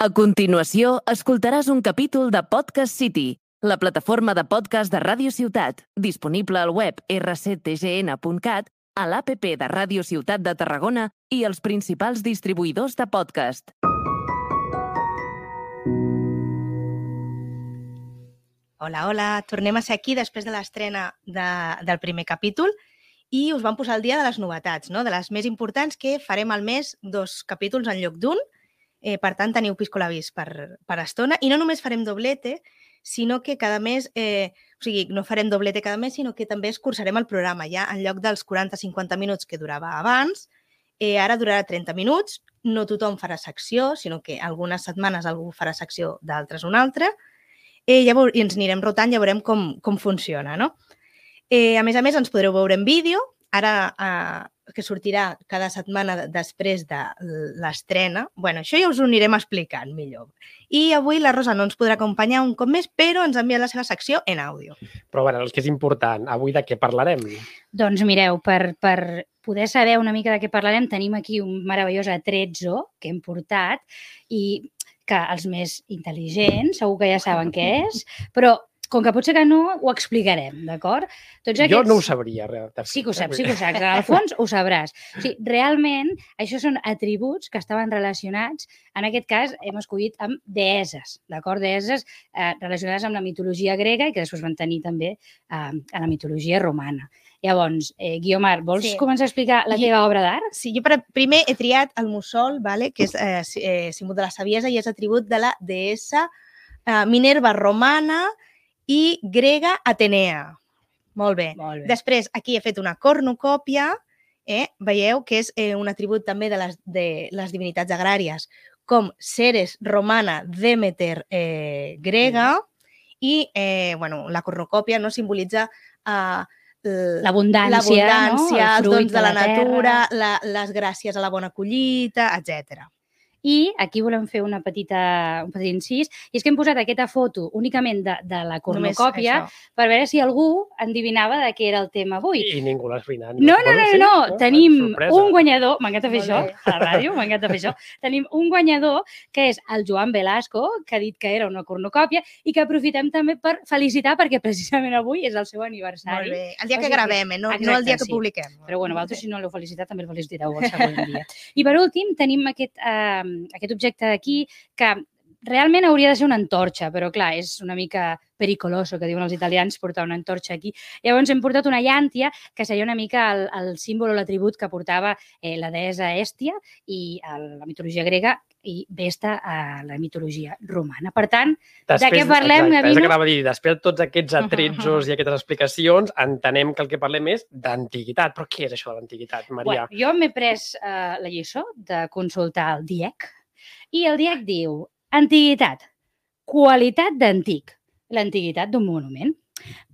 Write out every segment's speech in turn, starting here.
A continuació, escoltaràs un capítol de Podcast City, la plataforma de podcast de Ràdio Ciutat, disponible al web rctgn.cat, a l'APP de Ràdio Ciutat de Tarragona i els principals distribuïdors de podcast. Hola, hola, tornem a ser aquí després de l'estrena de, del primer capítol i us vam posar el dia de les novetats, no? de les més importants que farem al mes dos capítols en lloc d'un. Eh, per tant, teniu Piscolabis per, per estona. I no només farem doblete, sinó que cada mes, eh, o sigui, no farem doblete cada mes, sinó que també escurçarem el programa. Ja en lloc dels 40-50 minuts que durava abans, eh, ara durarà 30 minuts. No tothom farà secció, sinó que algunes setmanes algú farà secció, d'altres una altra. Eh, llavors, I ens anirem rotant, ja veurem com, com funciona, no? Eh, a més a més, ens podreu veure en vídeo. Ara, eh, que sortirà cada setmana després de l'estrena. bueno, això ja us ho anirem explicant millor. I avui la Rosa no ens podrà acompanyar un cop més, però ens envia la seva secció en àudio. Però, bueno, el que és important, avui de què parlarem? Doncs mireu, per, per poder saber una mica de què parlarem, tenim aquí un meravellós atrezzo que hem portat i que els més intel·ligents segur que ja saben què és, però com que potser que no, ho explicarem, d'acord? Tots aquests... Jo no ho sabria, realment. Sí que ho saps, sí que ho saps. Al fons ho sabràs. O sigui, realment, això són atributs que estaven relacionats, en aquest cas hem escollit amb deeses, d'acord? Deeses eh, relacionades amb la mitologia grega i que després van tenir també eh, a la mitologia romana. Llavors, eh, Guiomar, vols sí. començar a explicar la teva obra d'art? Sí, jo per, primer he triat el mussol, vale? que és eh, eh, símbol de la saviesa i és atribut de la deessa eh, Minerva romana, i grega Atenea. Molt bé. Molt bé. Després, aquí he fet una cornucòpia, eh? veieu que és eh, un atribut també de les, de les divinitats agràries, com Ceres romana, Demeter eh, grega, mm. i eh, bueno, la cornucòpia no simbolitza eh, l'abundància, no? els dons de, de la, la natura, la, les gràcies a la bona collita, etc. I aquí volem fer una petita, un petit incís, i és que hem posat aquesta foto únicament de, de la cornucòpia per veure si algú endivinava de què era el tema avui. I ningú l'ha esbrinat. No, no, no, no, no. tenim Sorpresa. un guanyador, m'encanta fer això, a la ràdio, m'encanta fer això, tenim un guanyador que és el Joan Velasco, que ha dit que era una cornucòpia i que aprofitem també per felicitar perquè precisament avui és el seu aniversari. Molt bé, el dia que gravem, eh? no, Exacte, no el dia que sí. publiquem. Però bueno, vosaltres si no l'heu felicitat també el felicitareu el següent dia. I per últim tenim aquest eh, aquest objecte d'aquí que realment hauria de ser una antorxa, però clar, és una mica pericoloso, que diuen els italians, portar una antorxa aquí. Llavors hem portat una llàntia, que seria una mica el, el símbol o l'atribut que portava eh, la deessa Èstia i a la mitologia grega i Vesta a la mitologia romana. Per tant, després, de què parlem, exacte, Gavino? És que dir, després de tots aquests atretzos i aquestes explicacions, entenem que el que parlem és d'antiguitat. Però què és això de l'antiguitat, Maria? Bueno, jo m'he pres uh, la lliçó de consultar el DIEC, i el DIEC diu, antiguitat, qualitat d'antic, l'antiguitat d'un monument.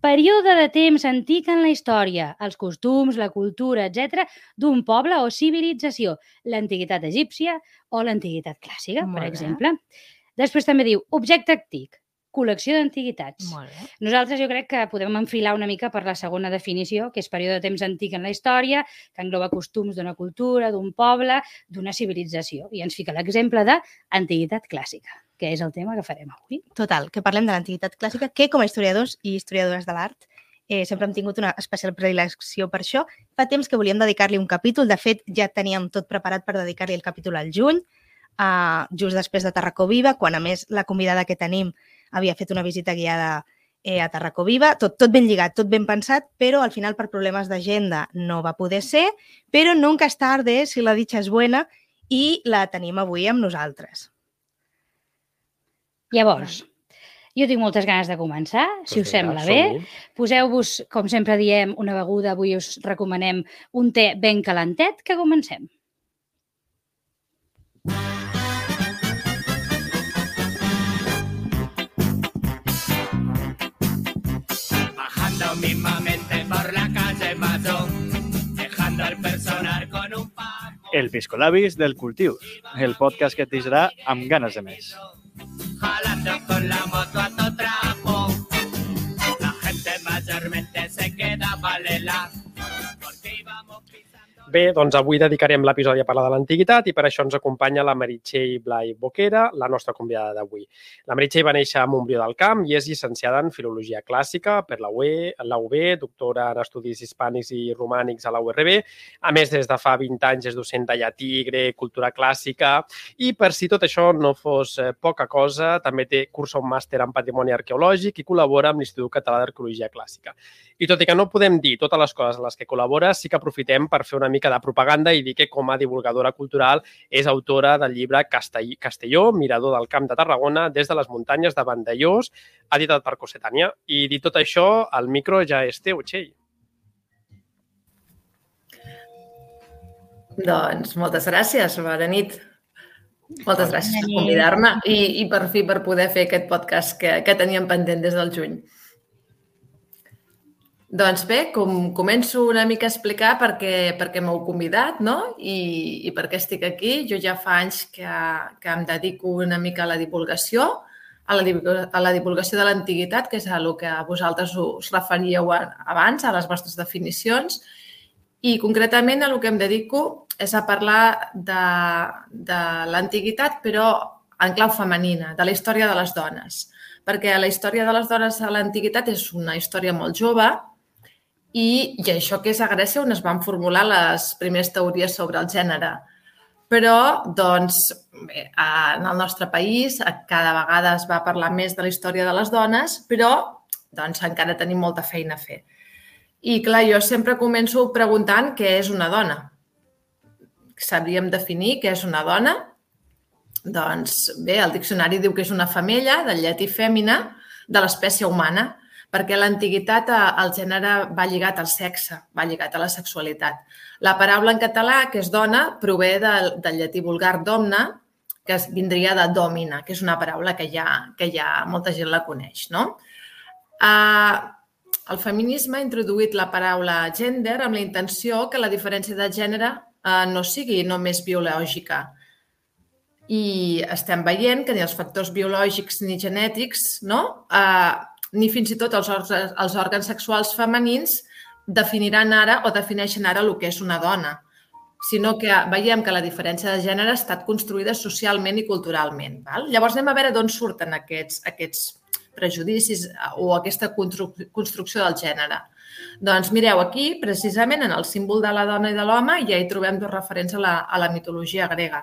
Període de temps antic en la història, els costums, la cultura, etc d'un poble o civilització, l'antiguitat egípcia o l'antiguitat clàssica, Molt per exemple. Bé. Després també diu objecte antic, col·lecció d'antiguitats. Nosaltres jo crec que podem enfilar una mica per la segona definició, que és període de temps antic en la història, que engloba costums d'una cultura, d'un poble, d'una civilització. I ens fica l'exemple d'antiguitat clàssica, que és el tema que farem avui. Total, que parlem de l'antiguitat clàssica, que com a historiadors i historiadores de l'art eh, sempre hem tingut una especial predilecció per això. Fa temps que volíem dedicar-li un capítol, de fet ja teníem tot preparat per dedicar-li el capítol al juny, eh, just després de Tarracó Viva, quan a més la convidada que tenim havia fet una visita guiada eh, a Tarracó Viva, tot, tot ben lligat, tot ben pensat, però al final per problemes d'agenda no va poder ser, però nunca és tarde si la dicha és bona i la tenim avui amb nosaltres. Llavors, jo tinc moltes ganes de començar, si us sembla bé. Poseu-vos, com sempre diem, una beguda. Avui us recomanem un té ben calentet, que comencem. mismamente por la calle Mayo, dejando al personal con un El Piscolabis del Cultius, el podcast que et deixarà amb ganes de més. Jalando con la moto a to Bé, doncs avui dedicarem l'episodi a parlar de l'antiguitat i per això ens acompanya la Meritxell Blai Boquera, la nostra convidada d'avui. La Meritxell va néixer a Montbrió del Camp i és llicenciada en Filologia Clàssica per la UB, doctora en Estudis Hispànics i Romànics a la URB. A més, des de fa 20 anys és docent de llatí, grec, cultura clàssica i per si tot això no fos eh, poca cosa, també té curs un màster en Patrimoni Arqueològic i col·labora amb l'Institut Català d'Arqueologia Clàssica. I tot i que no podem dir totes les coses en les que col·labora, sí que aprofitem per fer una mica de propaganda i dir que com a divulgadora cultural és autora del llibre Castell Castelló, Mirador del Camp de Tarragona, des de les muntanyes de Vandellós, editat per Cossetània. I dit tot això, el micro ja és teu, Txell. Doncs moltes gràcies, bona nit. Moltes gràcies per convidar-me i, i per fi per poder fer aquest podcast que, que teníem pendent des del juny. Doncs bé, com, començo una mica a explicar per què, per què m'heu convidat no? I, i per què estic aquí. Jo ja fa anys que, que em dedico una mica a la divulgació, a la, a la divulgació de l'antiguitat, que és a el que vosaltres us referíeu abans, a les vostres definicions, i concretament a el que em dedico és a parlar de, de l'antiguitat, però en clau femenina, de la història de les dones. Perquè la història de les dones a l'antiguitat és una història molt jove, i, i això que és a Grècia on es van formular les primeres teories sobre el gènere. Però, doncs, bé, en el nostre país cada vegada es va parlar més de la història de les dones, però doncs, encara tenim molta feina a fer. I, clar, jo sempre començo preguntant què és una dona. Sabríem definir què és una dona? Doncs bé, el diccionari diu que és una femella, del llatí fèmina, de l'espècie humana perquè l'antiguitat eh, el gènere va lligat al sexe, va lligat a la sexualitat. La paraula en català, que és dona, prové del, del llatí vulgar domna, que es vindria de domina, que és una paraula que ja, que ja molta gent la coneix. No? Uh, el feminisme ha introduït la paraula gender amb la intenció que la diferència de gènere uh, no sigui només biològica. I estem veient que ni els factors biològics ni genètics no? uh, ni fins i tot els òrgans, els òrgans sexuals femenins definiran ara o defineixen ara el que és una dona, sinó que veiem que la diferència de gènere ha estat construïda socialment i culturalment. Val? Llavors anem a veure d'on surten aquests, aquests prejudicis o aquesta construcció del gènere. Doncs mireu, aquí, precisament en el símbol de la dona i de l'home, ja hi trobem dos referents a la, a la mitologia grega.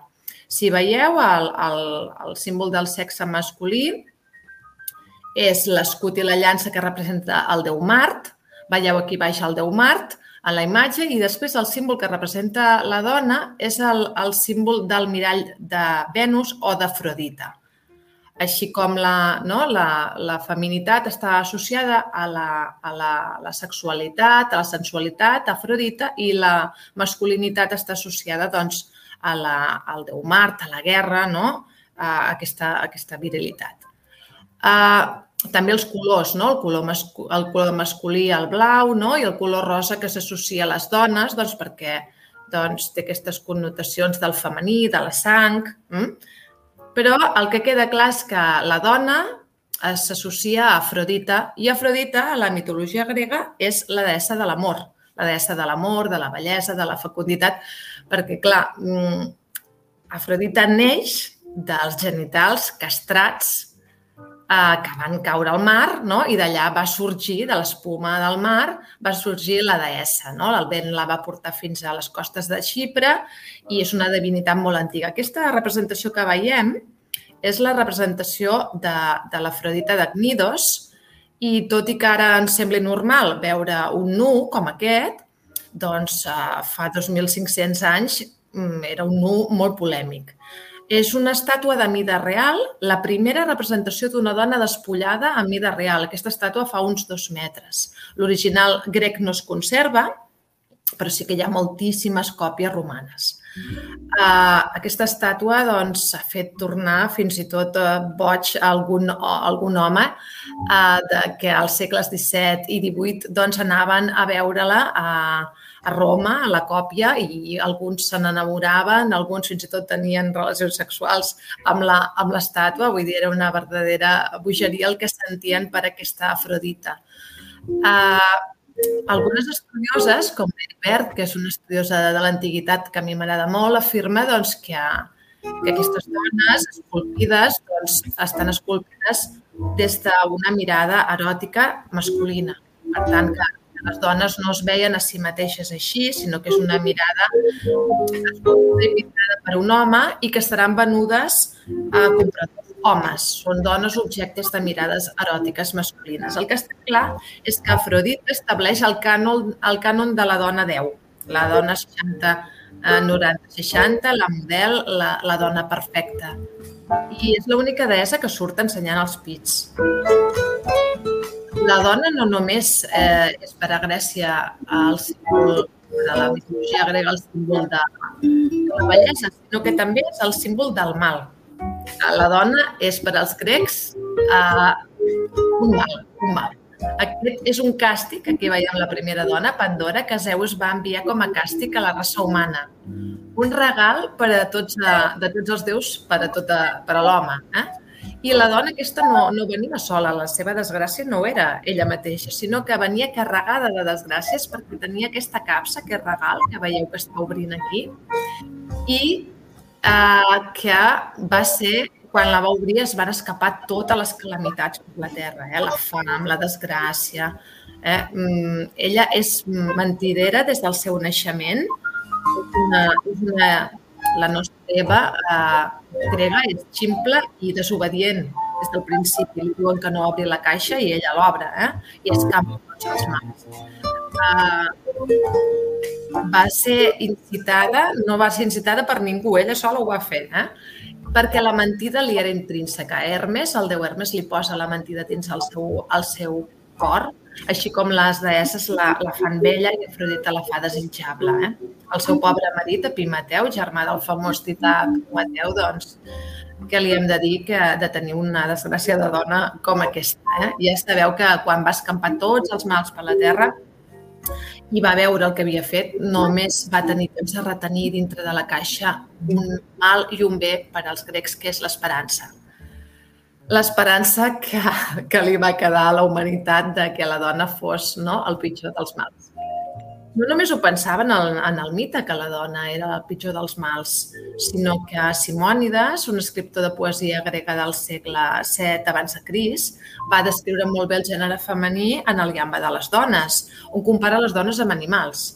Si veieu el, el, el símbol del sexe masculí, és l'escut i la llança que representa el déu Mart. Veieu aquí baix el déu Mart en la imatge i després el símbol que representa la dona és el, el símbol del mirall de Venus o d'Afrodita. Així com la, no, la, la feminitat està associada a la, a la, la sexualitat, a la sensualitat, a Afrodita, i la masculinitat està associada doncs, a la, al déu Mart, a la guerra, no? a aquesta, a aquesta virilitat. Uh, també els colors, no? el, color el color masculí, el blau, no? i el color rosa que s'associa a les dones, doncs perquè doncs, té aquestes connotacions del femení, de la sang. Mm? Però el que queda clar és que la dona s'associa a Afrodita i Afrodita, a la mitologia grega, és la deessa de l'amor, la deessa de l'amor, de la bellesa, de la fecunditat, perquè, clar, mm, Afrodita neix dels genitals castrats eh, que van caure al mar no? i d'allà va sorgir, de l'espuma del mar, va sorgir la deessa. No? El vent la va portar fins a les costes de Xipre i és una divinitat molt antiga. Aquesta representació que veiem és la representació de, de l'Afrodita d'Agnidos i tot i que ara ens sembli normal veure un nu com aquest, doncs eh, fa 2.500 anys mm, era un nu molt polèmic. És una estàtua de mida real, la primera representació d'una dona despullada a mida real. Aquesta estàtua fa uns dos metres. L'original grec no es conserva, però sí que hi ha moltíssimes còpies romanes. Uh, aquesta estàtua doncs, ha fet tornar fins i tot uh, boig algun, algun home uh, de, que als segles XVII i XVIII doncs, anaven a veure-la a, uh, a Roma, a la còpia, i alguns se n'enamoraven, alguns fins i tot tenien relacions sexuals amb l'estàtua, vull dir, era una verdadera bogeria el que sentien per aquesta Afrodita. Uh, algunes estudioses, com Mary Bert, que és una estudiosa de l'antiguitat que a mi m'agrada molt, afirma doncs, que, que aquestes dones esculpides doncs, estan esculpides des d'una mirada eròtica masculina. Per tant, que les dones no es veien a si mateixes així, sinó que és una mirada pintada per un home i que seran venudes a compradors homes. Són dones objectes de mirades eròtiques masculines. El que està clar és que Afrodit estableix el cànon, el cànon de la dona 10, la dona 60, 90, 60, la model, la, la dona perfecta. I és l'única deessa que surt ensenyant els pits la dona no només eh, és per a Grècia el símbol de la mitologia grega, el símbol de, de la bellesa, sinó que també és el símbol del mal. La dona és per als grecs eh, un mal, un mal. Aquest és un càstig, aquí veiem la primera dona, Pandora, que Zeus va enviar com a càstig a la raça humana. Un regal per a tots, a, eh, de tots els déus per a, tota, per a l'home. Eh? I la dona aquesta no, no venia sola, la seva desgràcia no era ella mateixa, sinó que venia carregada de desgràcies perquè tenia aquesta capsa, aquest regal que veieu que està obrint aquí, i eh, que va ser, quan la va obrir, es van escapar totes les calamitats per la terra, eh? la fam, la desgràcia. Eh? Mm, ella és mentidera des del seu naixement, és una, és una la nostra Eva eh, és ximple i desobedient des del principi. Li diuen que no obri la caixa i ella l'obre, eh? i es canvia tots els mans. Eh, va ser incitada, no va ser incitada per ningú, ella sola ho va fer, eh? perquè la mentida li era intrínseca. Hermes, el déu Hermes, li posa la mentida dins el seu, el seu cor, així com les deesses la, la fan vella i Afrodita la fa desitjable. Eh? El seu pobre marit, Epimateu, germà del famós tità Epimateu, doncs, que li hem de dir que de tenir una desgràcia de dona com aquesta. Eh? Ja sabeu que quan va escampar tots els mals per la terra i va veure el que havia fet, només va tenir temps de retenir dintre de la caixa un mal i un bé per als grecs, que és l'esperança l'esperança que, que li va quedar a la humanitat de que la dona fos no, el pitjor dels mals. No només ho pensaven en, en el mite que la dona era el pitjor dels mals, sinó que Simònides, un escriptor de poesia grega del segle VII abans de Cris, va descriure molt bé el gènere femení en el Gamba de les dones, on compara les dones amb animals.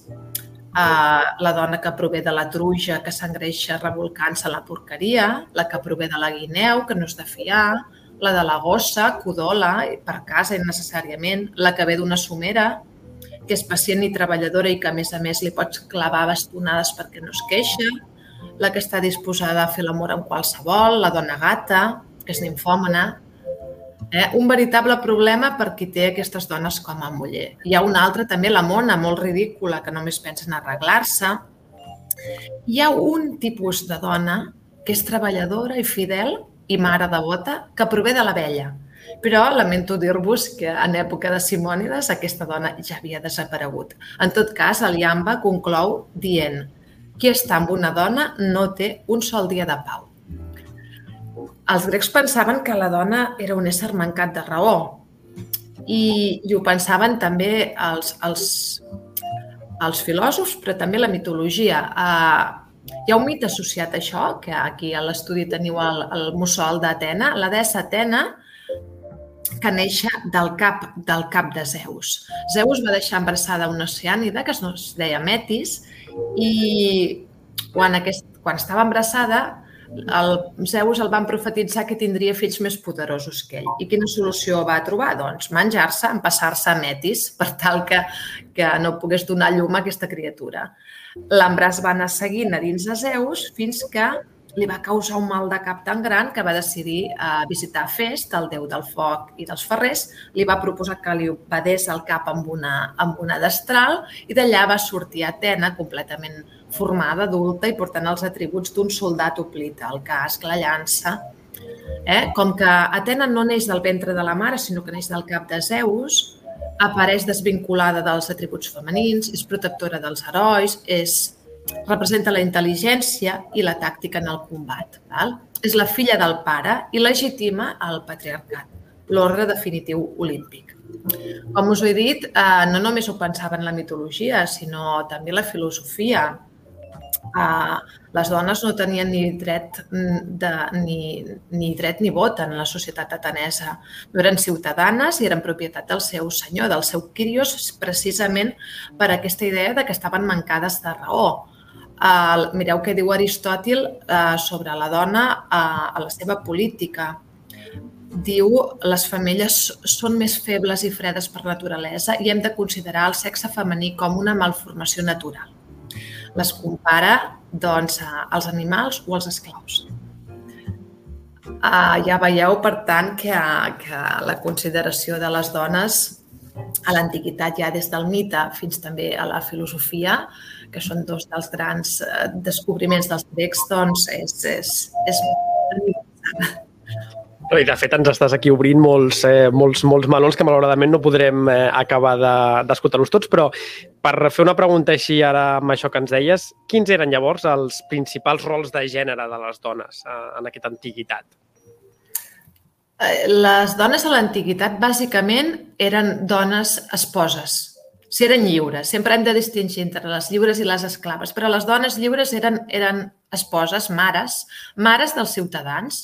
Uh, la dona que prové de la truja, que s'engreixa revolcant-se a la porqueria, la que prové de la guineu, que no és de fiar, la de la gossa, codola, per casa innecessàriament, la que ve d'una somera, que és pacient i treballadora i que, a més a més, li pots clavar bastonades perquè no es queixa, la que està disposada a fer l'amor amb qualsevol, la dona gata, que és ninfòmana. Eh? Un veritable problema per qui té aquestes dones com a muller. Hi ha una altra, també, la mona, molt ridícula, que només pensa en arreglar-se. Hi ha un tipus de dona que és treballadora i fidel i mare devota que prové de la vella. Però lamento dir-vos que en època de Simònides aquesta dona ja havia desaparegut. En tot cas, el Iamba conclou dient qui està amb una dona no té un sol dia de pau. Els grecs pensaven que la dona era un ésser mancat de raó i, i ho pensaven també els, els, els filòsofs, però també la mitologia. Uh, hi ha un mite associat a això, que aquí a l'estudi teniu el, el mussol d'Atena, la deessa Atena, que neix del cap, del cap de Zeus. Zeus va deixar embarassada una oceànida que es deia Metis i quan, aquest, quan estava embarassada el Zeus el van profetitzar que tindria fills més poderosos que ell. I quina solució va trobar? Doncs menjar-se, empassar-se a Metis per tal que, que no pogués donar llum a aquesta criatura. L'embràs va anar seguint a dins de Zeus fins que li va causar un mal de cap tan gran que va decidir uh, visitar Fest, el déu del foc i dels ferrers, li va proposar que li badés el cap amb una, amb una destral i d'allà va sortir Atena completament formada, adulta i portant els atributs d'un soldat oplita, el casc, la llança. Eh? Com que Atena no neix del ventre de la mare, sinó que neix del cap de Zeus, apareix desvinculada dels atributs femenins, és protectora dels herois, és, representa la intel·ligència i la tàctica en el combat. Val? És la filla del pare i legitima el patriarcat, l'ordre definitiu olímpic. Com us he dit, eh, no només ho pensava en la mitologia, sinó també la filosofia. Eh, les dones no tenien ni dret, de, ni, ni dret ni vot en la societat atenesa. No eren ciutadanes i eren propietat del seu senyor, del seu Quirios, precisament per aquesta idea de que estaven mancades de raó. Uh, mireu què diu Aristòtil uh, sobre la dona uh, a la seva política diu les femelles són més febles i fredes per naturalesa i hem de considerar el sexe femení com una malformació natural. Les compara doncs, als animals o als esclaus. Uh, ja veieu, per tant, que, que la consideració de les dones a l'antiguitat, ja des del mite fins també a la filosofia, que són dos dels grans eh, descobriments dels grecs, doncs és, és, és i de fet ens estàs aquí obrint molts, eh, molts, molts melons que malauradament no podrem eh, acabar d'escoltar-los de, tots, però per fer una pregunta així ara amb això que ens deies, quins eren llavors els principals rols de gènere de les dones eh, en aquesta antiguitat? Eh, les dones a l'antiguitat bàsicament eren dones esposes, si eren lliures. Sempre hem de distingir entre les lliures i les esclaves, però les dones lliures eren, eren esposes, mares, mares dels ciutadans,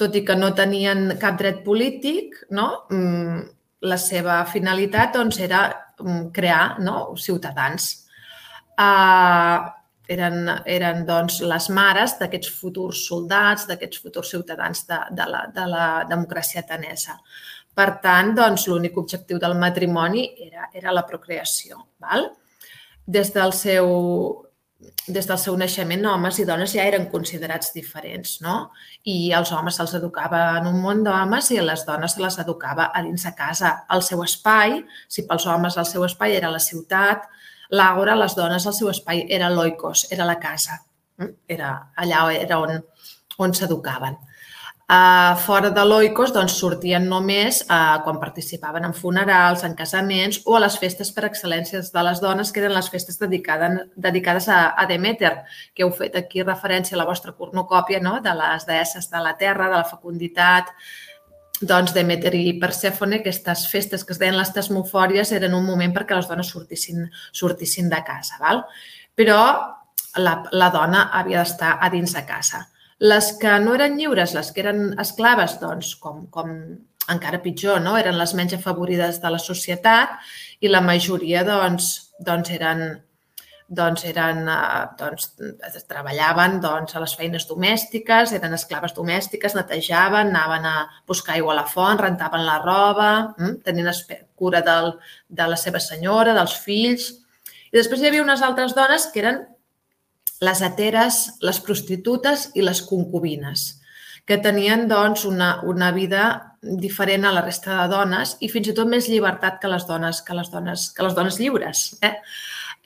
tot i que no tenien cap dret polític, no? Mm, la seva finalitat doncs, era mm, crear no? ciutadans. Uh, eren, eren doncs, les mares d'aquests futurs soldats, d'aquests futurs ciutadans de, de, la, de la democràcia atenesa. Per tant, doncs, l'únic objectiu del matrimoni era, era la procreació. Val? Des del seu des del seu naixement, homes i dones ja eren considerats diferents, no? I als homes se'ls educava en un món d'homes i les dones se les educava a dins de casa. El seu espai, si pels homes el seu espai era la ciutat, l'àgora, les dones, el seu espai era l'oikos, era la casa. Mm? Era allà era on, on s'educaven. Uh, fora de l'Oikos doncs, sortien només uh, quan participaven en funerals, en casaments o a les festes per excel·lències de les dones, que eren les festes dedicades, dedicades a, a Demeter, que heu fet aquí referència a la vostra cornucòpia no? de les deesses de la terra, de la fecunditat, doncs Demeter i Persèfone, aquestes festes que es deien les tesmofòries, eren un moment perquè les dones sortissin, sortissin de casa. Val? Però la, la dona havia d'estar a dins de casa. Les que no eren lliures, les que eren esclaves, doncs, com, com encara pitjor, no? eren les menys afavorides de la societat i la majoria doncs, doncs eren, doncs eren, eh, doncs, treballaven doncs, a les feines domèstiques, eren esclaves domèstiques, netejaven, anaven a buscar aigua a la font, rentaven la roba, hm? tenien cura del, de la seva senyora, dels fills. I després hi havia unes altres dones que eren les heteres, les prostitutes i les concubines, que tenien doncs, una, una vida diferent a la resta de dones i fins i tot més llibertat que les dones, que les dones, que les dones lliures. Eh?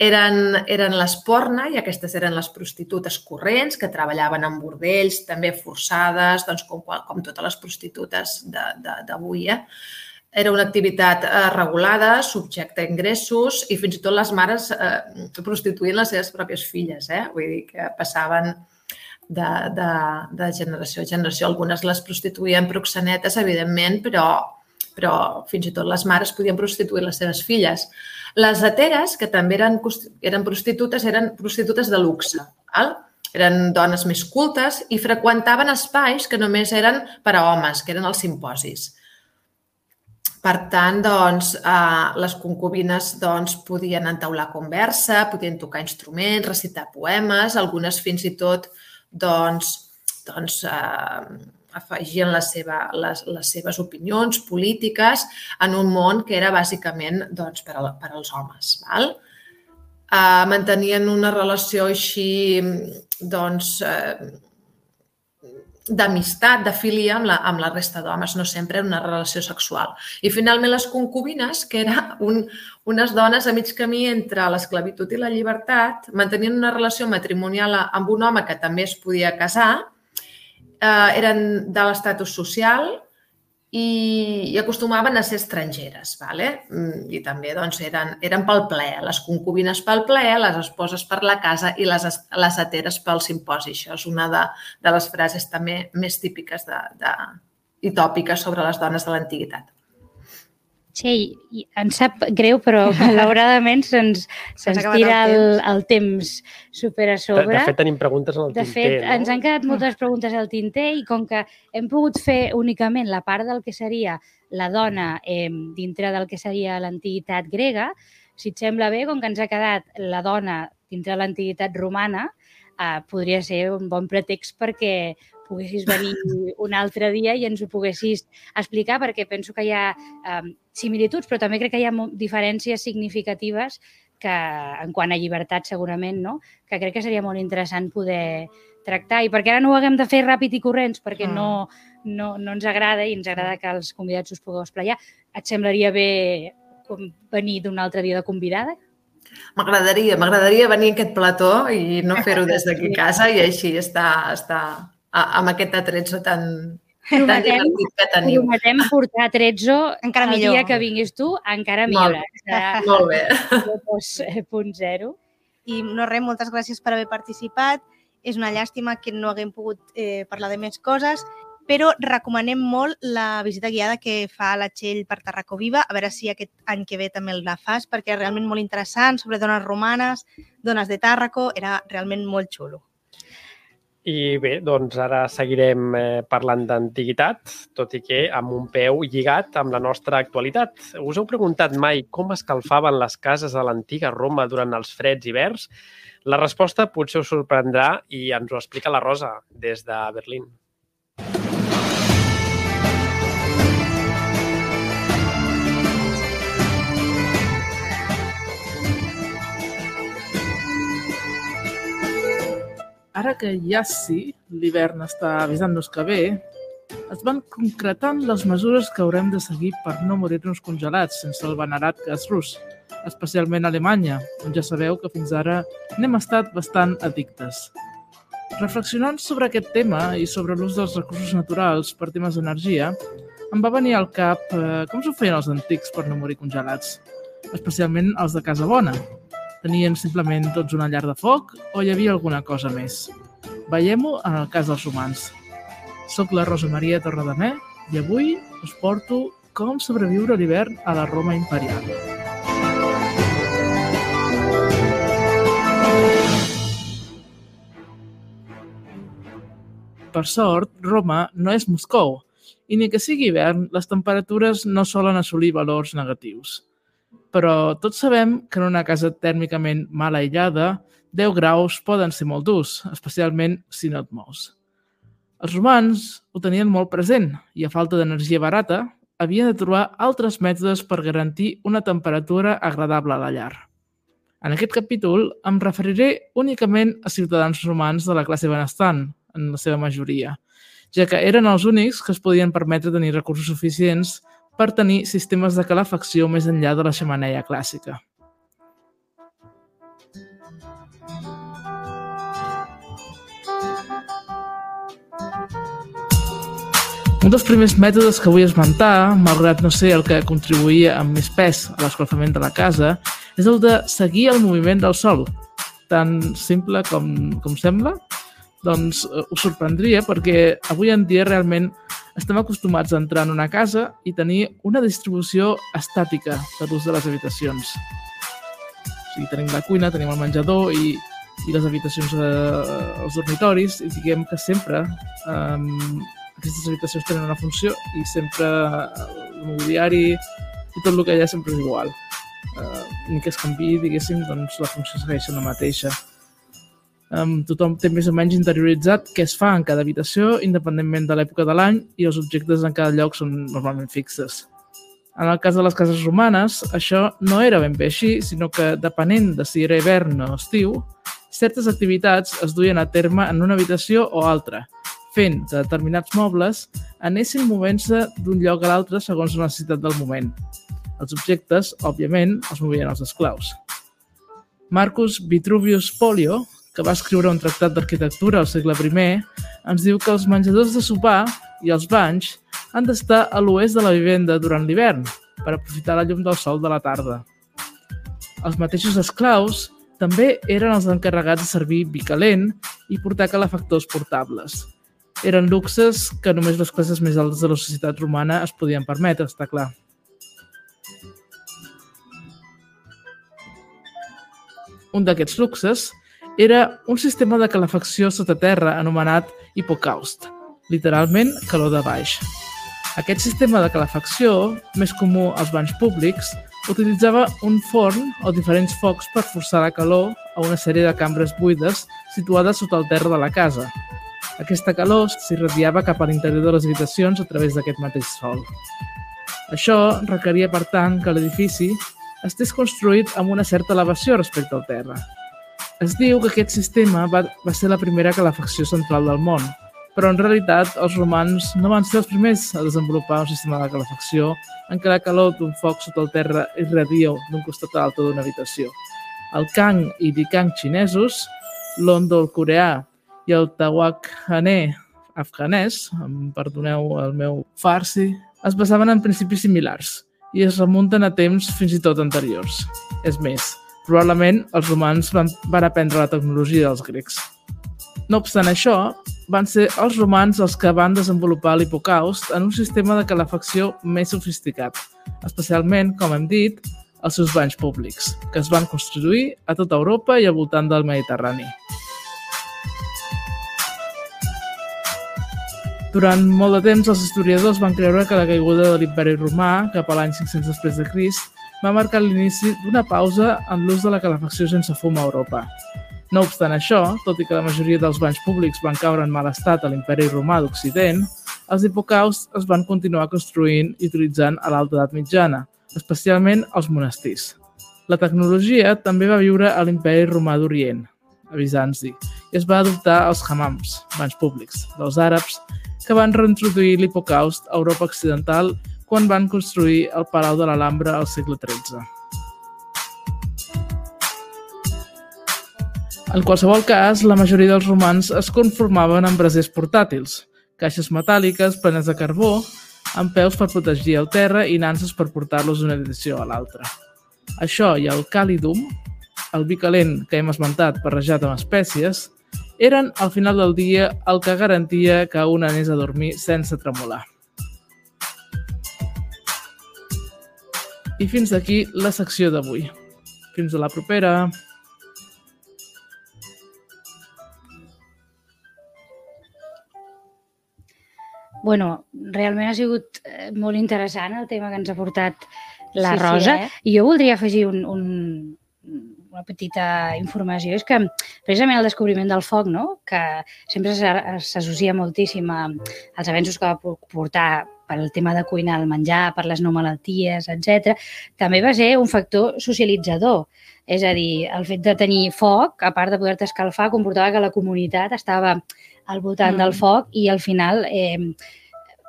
Eren, eren les porna i aquestes eren les prostitutes corrents que treballaven en bordells, també forçades, doncs, com, com totes les prostitutes d'avui. Eh? Era una activitat eh, regulada, subjecta a ingressos i fins i tot les mares eh, prostituïen les seves pròpies filles. Eh? Vull dir que passaven de, de, de generació a generació. Algunes les prostituïen proxenetes, evidentment, però, però fins i tot les mares podien prostituir les seves filles. Les heteres, que també eren, eren prostitutes, eren prostitutes de luxe. Val? Eren dones més cultes i freqüentaven espais que només eren per a homes, que eren els simposis. Per tant, doncs, eh, les concubines doncs, podien entaular conversa, podien tocar instruments, recitar poemes, algunes fins i tot doncs, doncs, eh, afegien la seva, les, les seves opinions polítiques en un món que era bàsicament doncs, per, a, per als homes. Val? Eh, mantenien una relació així doncs, eh, d'amistat, de filia amb la, amb la resta d'homes, no sempre una relació sexual. I finalment les concubines, que era un, unes dones a mig camí entre l'esclavitud i la llibertat, mantenien una relació matrimonial amb un home que també es podia casar, eh, eren de l'estatus social, i, i acostumaven a ser estrangeres. Vale? Mm, I també doncs, eren, eren pel ple, les concubines pel ple, les esposes per la casa i les, les heteres pel simposi. Això és una de, de les frases també més típiques de, de, i tòpiques sobre les dones de l'antiguitat. Txell, em sap greu, però malauradament se'ns se tira el, el, el temps super a sobre. De, de fet, tenim preguntes al de tinter, fet, no? ens han quedat moltes preguntes al tinter i com que hem pogut fer únicament la part del que seria la dona eh, dintre del que seria l'antiguitat grega, si et sembla bé, com que ens ha quedat la dona dintre de l'antiguitat romana, eh, podria ser un bon pretext perquè poguessis venir un altre dia i ens ho poguessis explicar, perquè penso que hi ha eh, similituds, però també crec que hi ha diferències significatives que, en quant a llibertat, segurament, no? que crec que seria molt interessant poder tractar. I perquè ara no ho haguem de fer ràpid i corrents, perquè mm. no, no, no ens agrada i ens agrada que els convidats us pugueu esplayar, et semblaria bé com venir d'un altre dia de convidada? M'agradaria, m'agradaria venir a aquest plató i no fer-ho des d'aquí a casa i així estar, estar amb aquest atrezzo tan, divertit que teniu. Prometem portar atrezzo encara el millor. dia que vinguis tu, encara millor. Molt, molt bé. 2.0. I no res, moltes gràcies per haver participat. És una llàstima que no haguem pogut eh, parlar de més coses, però recomanem molt la visita guiada que fa la Txell per Tarracó Viva, a veure si aquest any que ve també la fas, perquè és realment molt interessant, sobre dones romanes, dones de Tàrraco, era realment molt xulo. I bé, doncs ara seguirem eh, parlant d'antiguitat, tot i que amb un peu lligat amb la nostra actualitat. Us heu preguntat mai com escalfaven les cases a l'antiga Roma durant els freds hiverns? La resposta potser us sorprendrà i ens ho explica la Rosa des de Berlín. Ara que ja sí, l'hivern està avisant-nos que ve, es van concretant les mesures que haurem de seguir per no morir-nos congelats sense el venerat gas rus, especialment a Alemanya, on ja sabeu que fins ara n'hem estat bastant addictes. Reflexionant sobre aquest tema i sobre l'ús dels recursos naturals per temes d'energia, em va venir al cap eh, com s'ho feien els antics per no morir congelats, especialment els de Casa Bona, Tenien simplement tots una llar de foc o hi havia alguna cosa més? Veiem-ho en el cas dels romans. Soc la Rosa Maria Torredemé i avui us porto com sobreviure l'hivern a la Roma imperial. Per sort, Roma no és Moscou, i ni que sigui hivern, les temperatures no solen assolir valors negatius però tots sabem que en una casa tèrmicament mal aïllada, 10 graus poden ser molt durs, especialment si no et mous. Els romans ho tenien molt present i, a falta d'energia barata, havien de trobar altres mètodes per garantir una temperatura agradable a la llar. En aquest capítol em referiré únicament a ciutadans romans de la classe benestant, en la seva majoria, ja que eren els únics que es podien permetre tenir recursos suficients per tenir sistemes de calefacció més enllà de la xamaneia clàssica. Un dels primers mètodes que vull esmentar, malgrat no ser el que contribuïa amb més pes a l'escalfament de la casa, és el de seguir el moviment del sol. Tan simple com, com sembla, doncs eh, us sorprendria perquè avui en dia realment estem acostumats a entrar en una casa i tenir una distribució estàtica de l'ús de les habitacions. O sigui, tenim la cuina, tenim el menjador i, i les habitacions, eh, els dormitoris, i diguem que sempre eh, aquestes habitacions tenen una funció i sempre el mobiliari i tot el que hi ha sempre és igual. Eh, ni que es canvi, diguéssim, doncs la funció segueix la mateixa um, tothom té més o menys interioritzat què es fa en cada habitació, independentment de l'època de l'any, i els objectes en cada lloc són normalment fixes. En el cas de les cases romanes, això no era ben bé així, sinó que, depenent de si era hivern o estiu, certes activitats es duien a terme en una habitació o altra, fent que determinats mobles anessin movent-se d'un lloc a l'altre segons la necessitat del moment. Els objectes, òbviament, els movien els esclaus. Marcus Vitruvius Polio, que va escriure un tractat d'arquitectura al segle I, ens diu que els menjadors de sopar i els banys han d'estar a l'oest de la vivenda durant l'hivern per aprofitar la llum del sol de la tarda. Els mateixos esclaus també eren els encarregats de servir vi calent i portar calefactors portables. Eren luxes que només les classes més altes de la societat romana es podien permetre, està clar. Un d'aquests luxes era un sistema de calefacció sota terra anomenat hipocaust, literalment calor de baix. Aquest sistema de calefacció, més comú als banys públics, utilitzava un forn o diferents focs per forçar la calor a una sèrie de cambres buides situades sota el terra de la casa. Aquesta calor s'irradiava cap a l'interior de les habitacions a través d'aquest mateix sol. Això requeria, per tant, que l'edifici estés construït amb una certa elevació respecte al terra, es diu que aquest sistema va, va ser la primera calefacció central del món, però en realitat els romans no van ser els primers a desenvolupar un sistema de calefacció en què la calor d'un foc sota el terra irradia d'un costat a l'altre d'una habitació. El Kang i Dikang xinesos, l'Ondol coreà i el Tawak Hané afganès, em perdoneu el meu farsi, es basaven en principis similars i es remunten a temps fins i tot anteriors. És més, Probablement els romans van, van aprendre la tecnologia dels grecs. No obstant això, van ser els romans els que van desenvolupar l'hipocaust en un sistema de calefacció més sofisticat, especialment, com hem dit, els seus banys públics, que es van construir a tota Europa i al voltant del Mediterrani. Durant molt de temps, els historiadors van creure que la caiguda de l'imperi romà, cap a l'any 500 després de Crist, va marcar l'inici d'una pausa en l'ús de la calefacció sense fum a Europa. No obstant això, tot i que la majoria dels banys públics van caure en mal estat a l'imperi romà d'Occident, els hipocaus es van continuar construint i utilitzant a l'alta edat mitjana, especialment als monestirs. La tecnologia també va viure a l'imperi romà d'Orient, a Bizanci, i es va adoptar als hammams, banys públics, dels àrabs, que van reintroduir l'hipocaust a Europa Occidental quan van construir el Palau de l'Alhambra al segle XIII. En qualsevol cas, la majoria dels romans es conformaven amb brasers portàtils, caixes metàl·liques plenes de carbó, amb peus per protegir el terra i nanses per portar-los d'una edició a l'altra. Això i el càlidum, el vi calent que hem esmentat barrejat amb espècies, eren al final del dia el que garantia que un anés a dormir sense tremolar. I fins aquí la secció d'avui. Fins a la propera! Bueno, realment ha sigut eh, molt interessant el tema que ens ha portat la Sí, sí, Rosa. eh? I jo voldria afegir un, un, una petita informació. És que precisament el descobriment del foc, no? que sempre s'associa moltíssim a- als avenços que va po- portar per al tema de cuinar el menjar, per les no malalties, etc. també va ser un factor socialitzador. És a dir, el fet de tenir foc, a part de poder-te escalfar, comportava que la comunitat estava al voltant Mm. del foc i al final eh,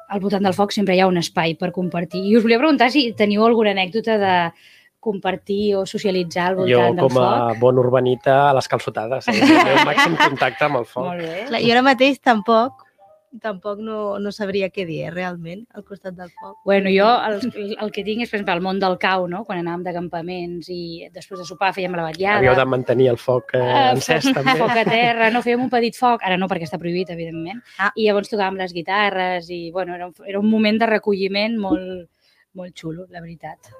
al voltant del foc sempre hi ha un espai per compartir. I us volia preguntar si teniu alguna anècdota de compartir o socialitzar al Jo, voltant del com a foc. bon urbanita, a les calçotades. És el meu màxim contacte amb el foc. Molt bé. Clar, jo ara mateix tampoc, tampoc no, no sabria què dir, eh, realment, al costat del foc. Bueno, jo el, el que tinc és, per exemple, el món del cau, no? quan anàvem de campaments i després de sopar fèiem la vetllada. Havíeu de mantenir el foc eh, Ah, encès, també. Foc a terra, no fèiem un petit foc, ara no perquè està prohibit, evidentment, Ah. i llavors tocàvem les guitarres i, bueno, era un, era un moment de recolliment molt, molt xulo, la veritat.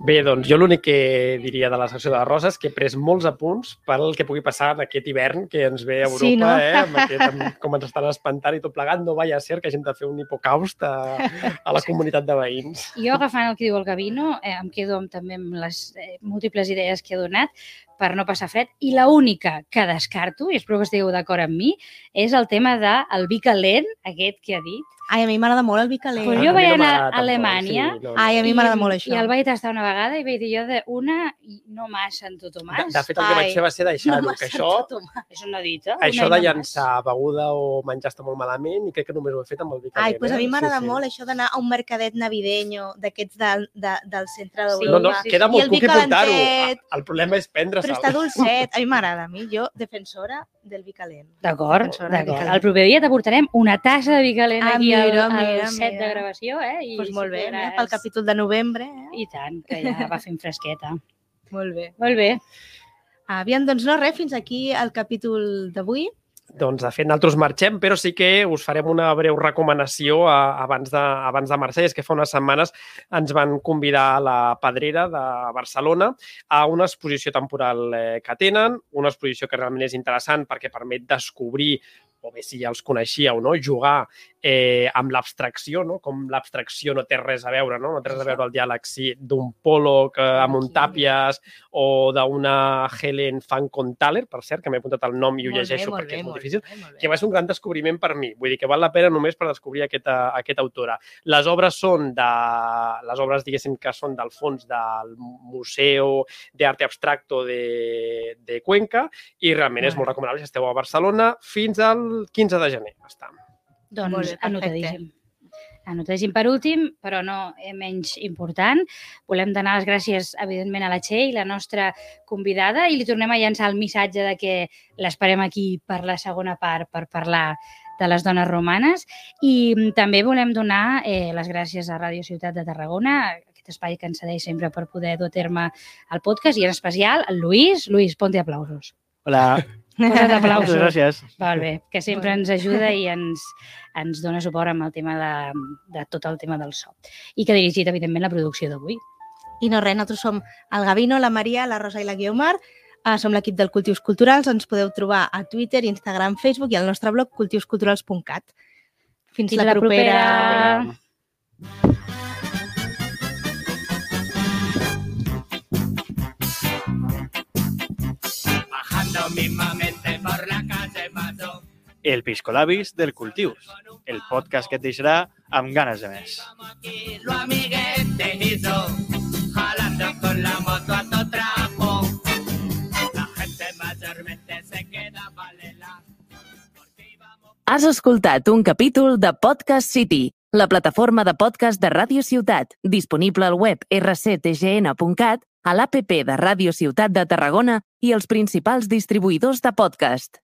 Bé, doncs jo l'únic que diria de la secció de Rosa és que he pres molts apunts pel que pugui passar en aquest hivern que ens ve a Europa, Sí, no? eh? amb aquest, amb, com ens estan espantant i tot plegat. No vaya a ser que hagin de fer un hipocaust a, a la comunitat de veïns. Jo, agafant el que diu el Gavino, eh, em quedo amb, també amb les eh, múltiples idees que ha donat per no passar fred. I la única que descarto, i espero que estigueu d'acord amb mi, és el tema del de vi calent, aquest que ha dit. Ai, a mi m'agrada molt el vi calent. Pues A jo mi vaig no anar a tampoc, Alemanya sí, no, no. Ai, a mi m'agrada molt I això. el vaig tastar una vegada i vaig dir jo de una i no massa en tot o De, mas. de fet, el que vaig Ai, fer va ser deixar-ho, no que això, És una dita. això una de i no llançar beguda o menjar està molt malament i crec que només ho he fet amb el vi calent. Ai, doncs a mi eh? m'agrada Sí, sí. molt això d'anar a un mercadet navideño d'aquests del, de, del centre Sí, No, d'Europa. no, queda I molt cuqui portar-ho. Ah, El problema és prendre-se'l. Però està dolcet. A mi m'agrada. A mi, jo, defensora del vi calent. D'acord, d'acord. El proper dia t'aportarem una tassa de vi calent Ah, aquí al, mira, al mira, set mira. de gravació, eh? I pues molt bé, podràs- eh? pel capítol de novembre. Eh? I tant, que ja va fent fresqueta. Molt bé. Molt bé. Aviam, doncs no res, fins aquí el capítol d'avui. Doncs, de fet, nosaltres marxem, però sí que us farem una breu recomanació abans, de, abans de marxar. És que fa unes setmanes ens van convidar a la Pedrera de Barcelona a una exposició temporal eh, que tenen, una exposició que realment és interessant perquè permet descobrir o bé si ja els coneixíeu, no? jugar eh, amb l'abstracció, no? com l'abstracció no té res a veure, no, no té res a veure el diàleg sí, d'un Pollock eh, amb un Tàpies o d'una Helen Fanconthaler, per cert, que m'he apuntat el nom i ho llegeixo bé, perquè bé, és molt, molt difícil, bé, molt que va ser un gran descobriment per mi. Vull dir que val la pena només per descobrir aquesta, aquesta autora. Les obres són de... Les obres, diguéssim, que són del fons del Museu d'Arte Abstracto de, de Cuenca i realment és molt recomanable si esteu a Barcelona fins al 15 de gener. Està. Doncs anotadíssim. Anotadíssim per últim, però no menys important. Volem donar les gràcies, evidentment, a la Txell, la nostra convidada, i li tornem a llançar el missatge de que l'esperem aquí per la segona part, per parlar de les dones romanes. I també volem donar eh, les gràcies a Ràdio Ciutat de Tarragona, aquest espai que ens cedeix sempre per poder dur a terme el podcast, i en especial el Lluís. Lluís, ponte aplausos. Hola. Posa't aplausos. Moltes gràcies. Val bé, que sempre ens ajuda i ens, ens dona suport amb el tema de, de tot el tema del so. I que ha dirigit, evidentment, la producció d'avui. I no res, nosaltres som el Gavino, la Maria, la Rosa i la Guiomar. Uh, som l'equip del Cultius Culturals. Ens podeu trobar a Twitter, Instagram, Facebook i al nostre blog cultiusculturals.cat. Fins, Fins la, la propera. propera. calle pasó. El Piscolabis del Cultius, el podcast que et deixarà amb ganes de més. Lo amiguete hizo, jalando con la moto a to trapo. La gente mayormente se queda valela. Has escoltat un capítol de Podcast City, la plataforma de podcast de Ràdio Ciutat, disponible al web rctgn.cat a l'APP de Ràdio Ciutat de Tarragona i els principals distribuïdors de podcast.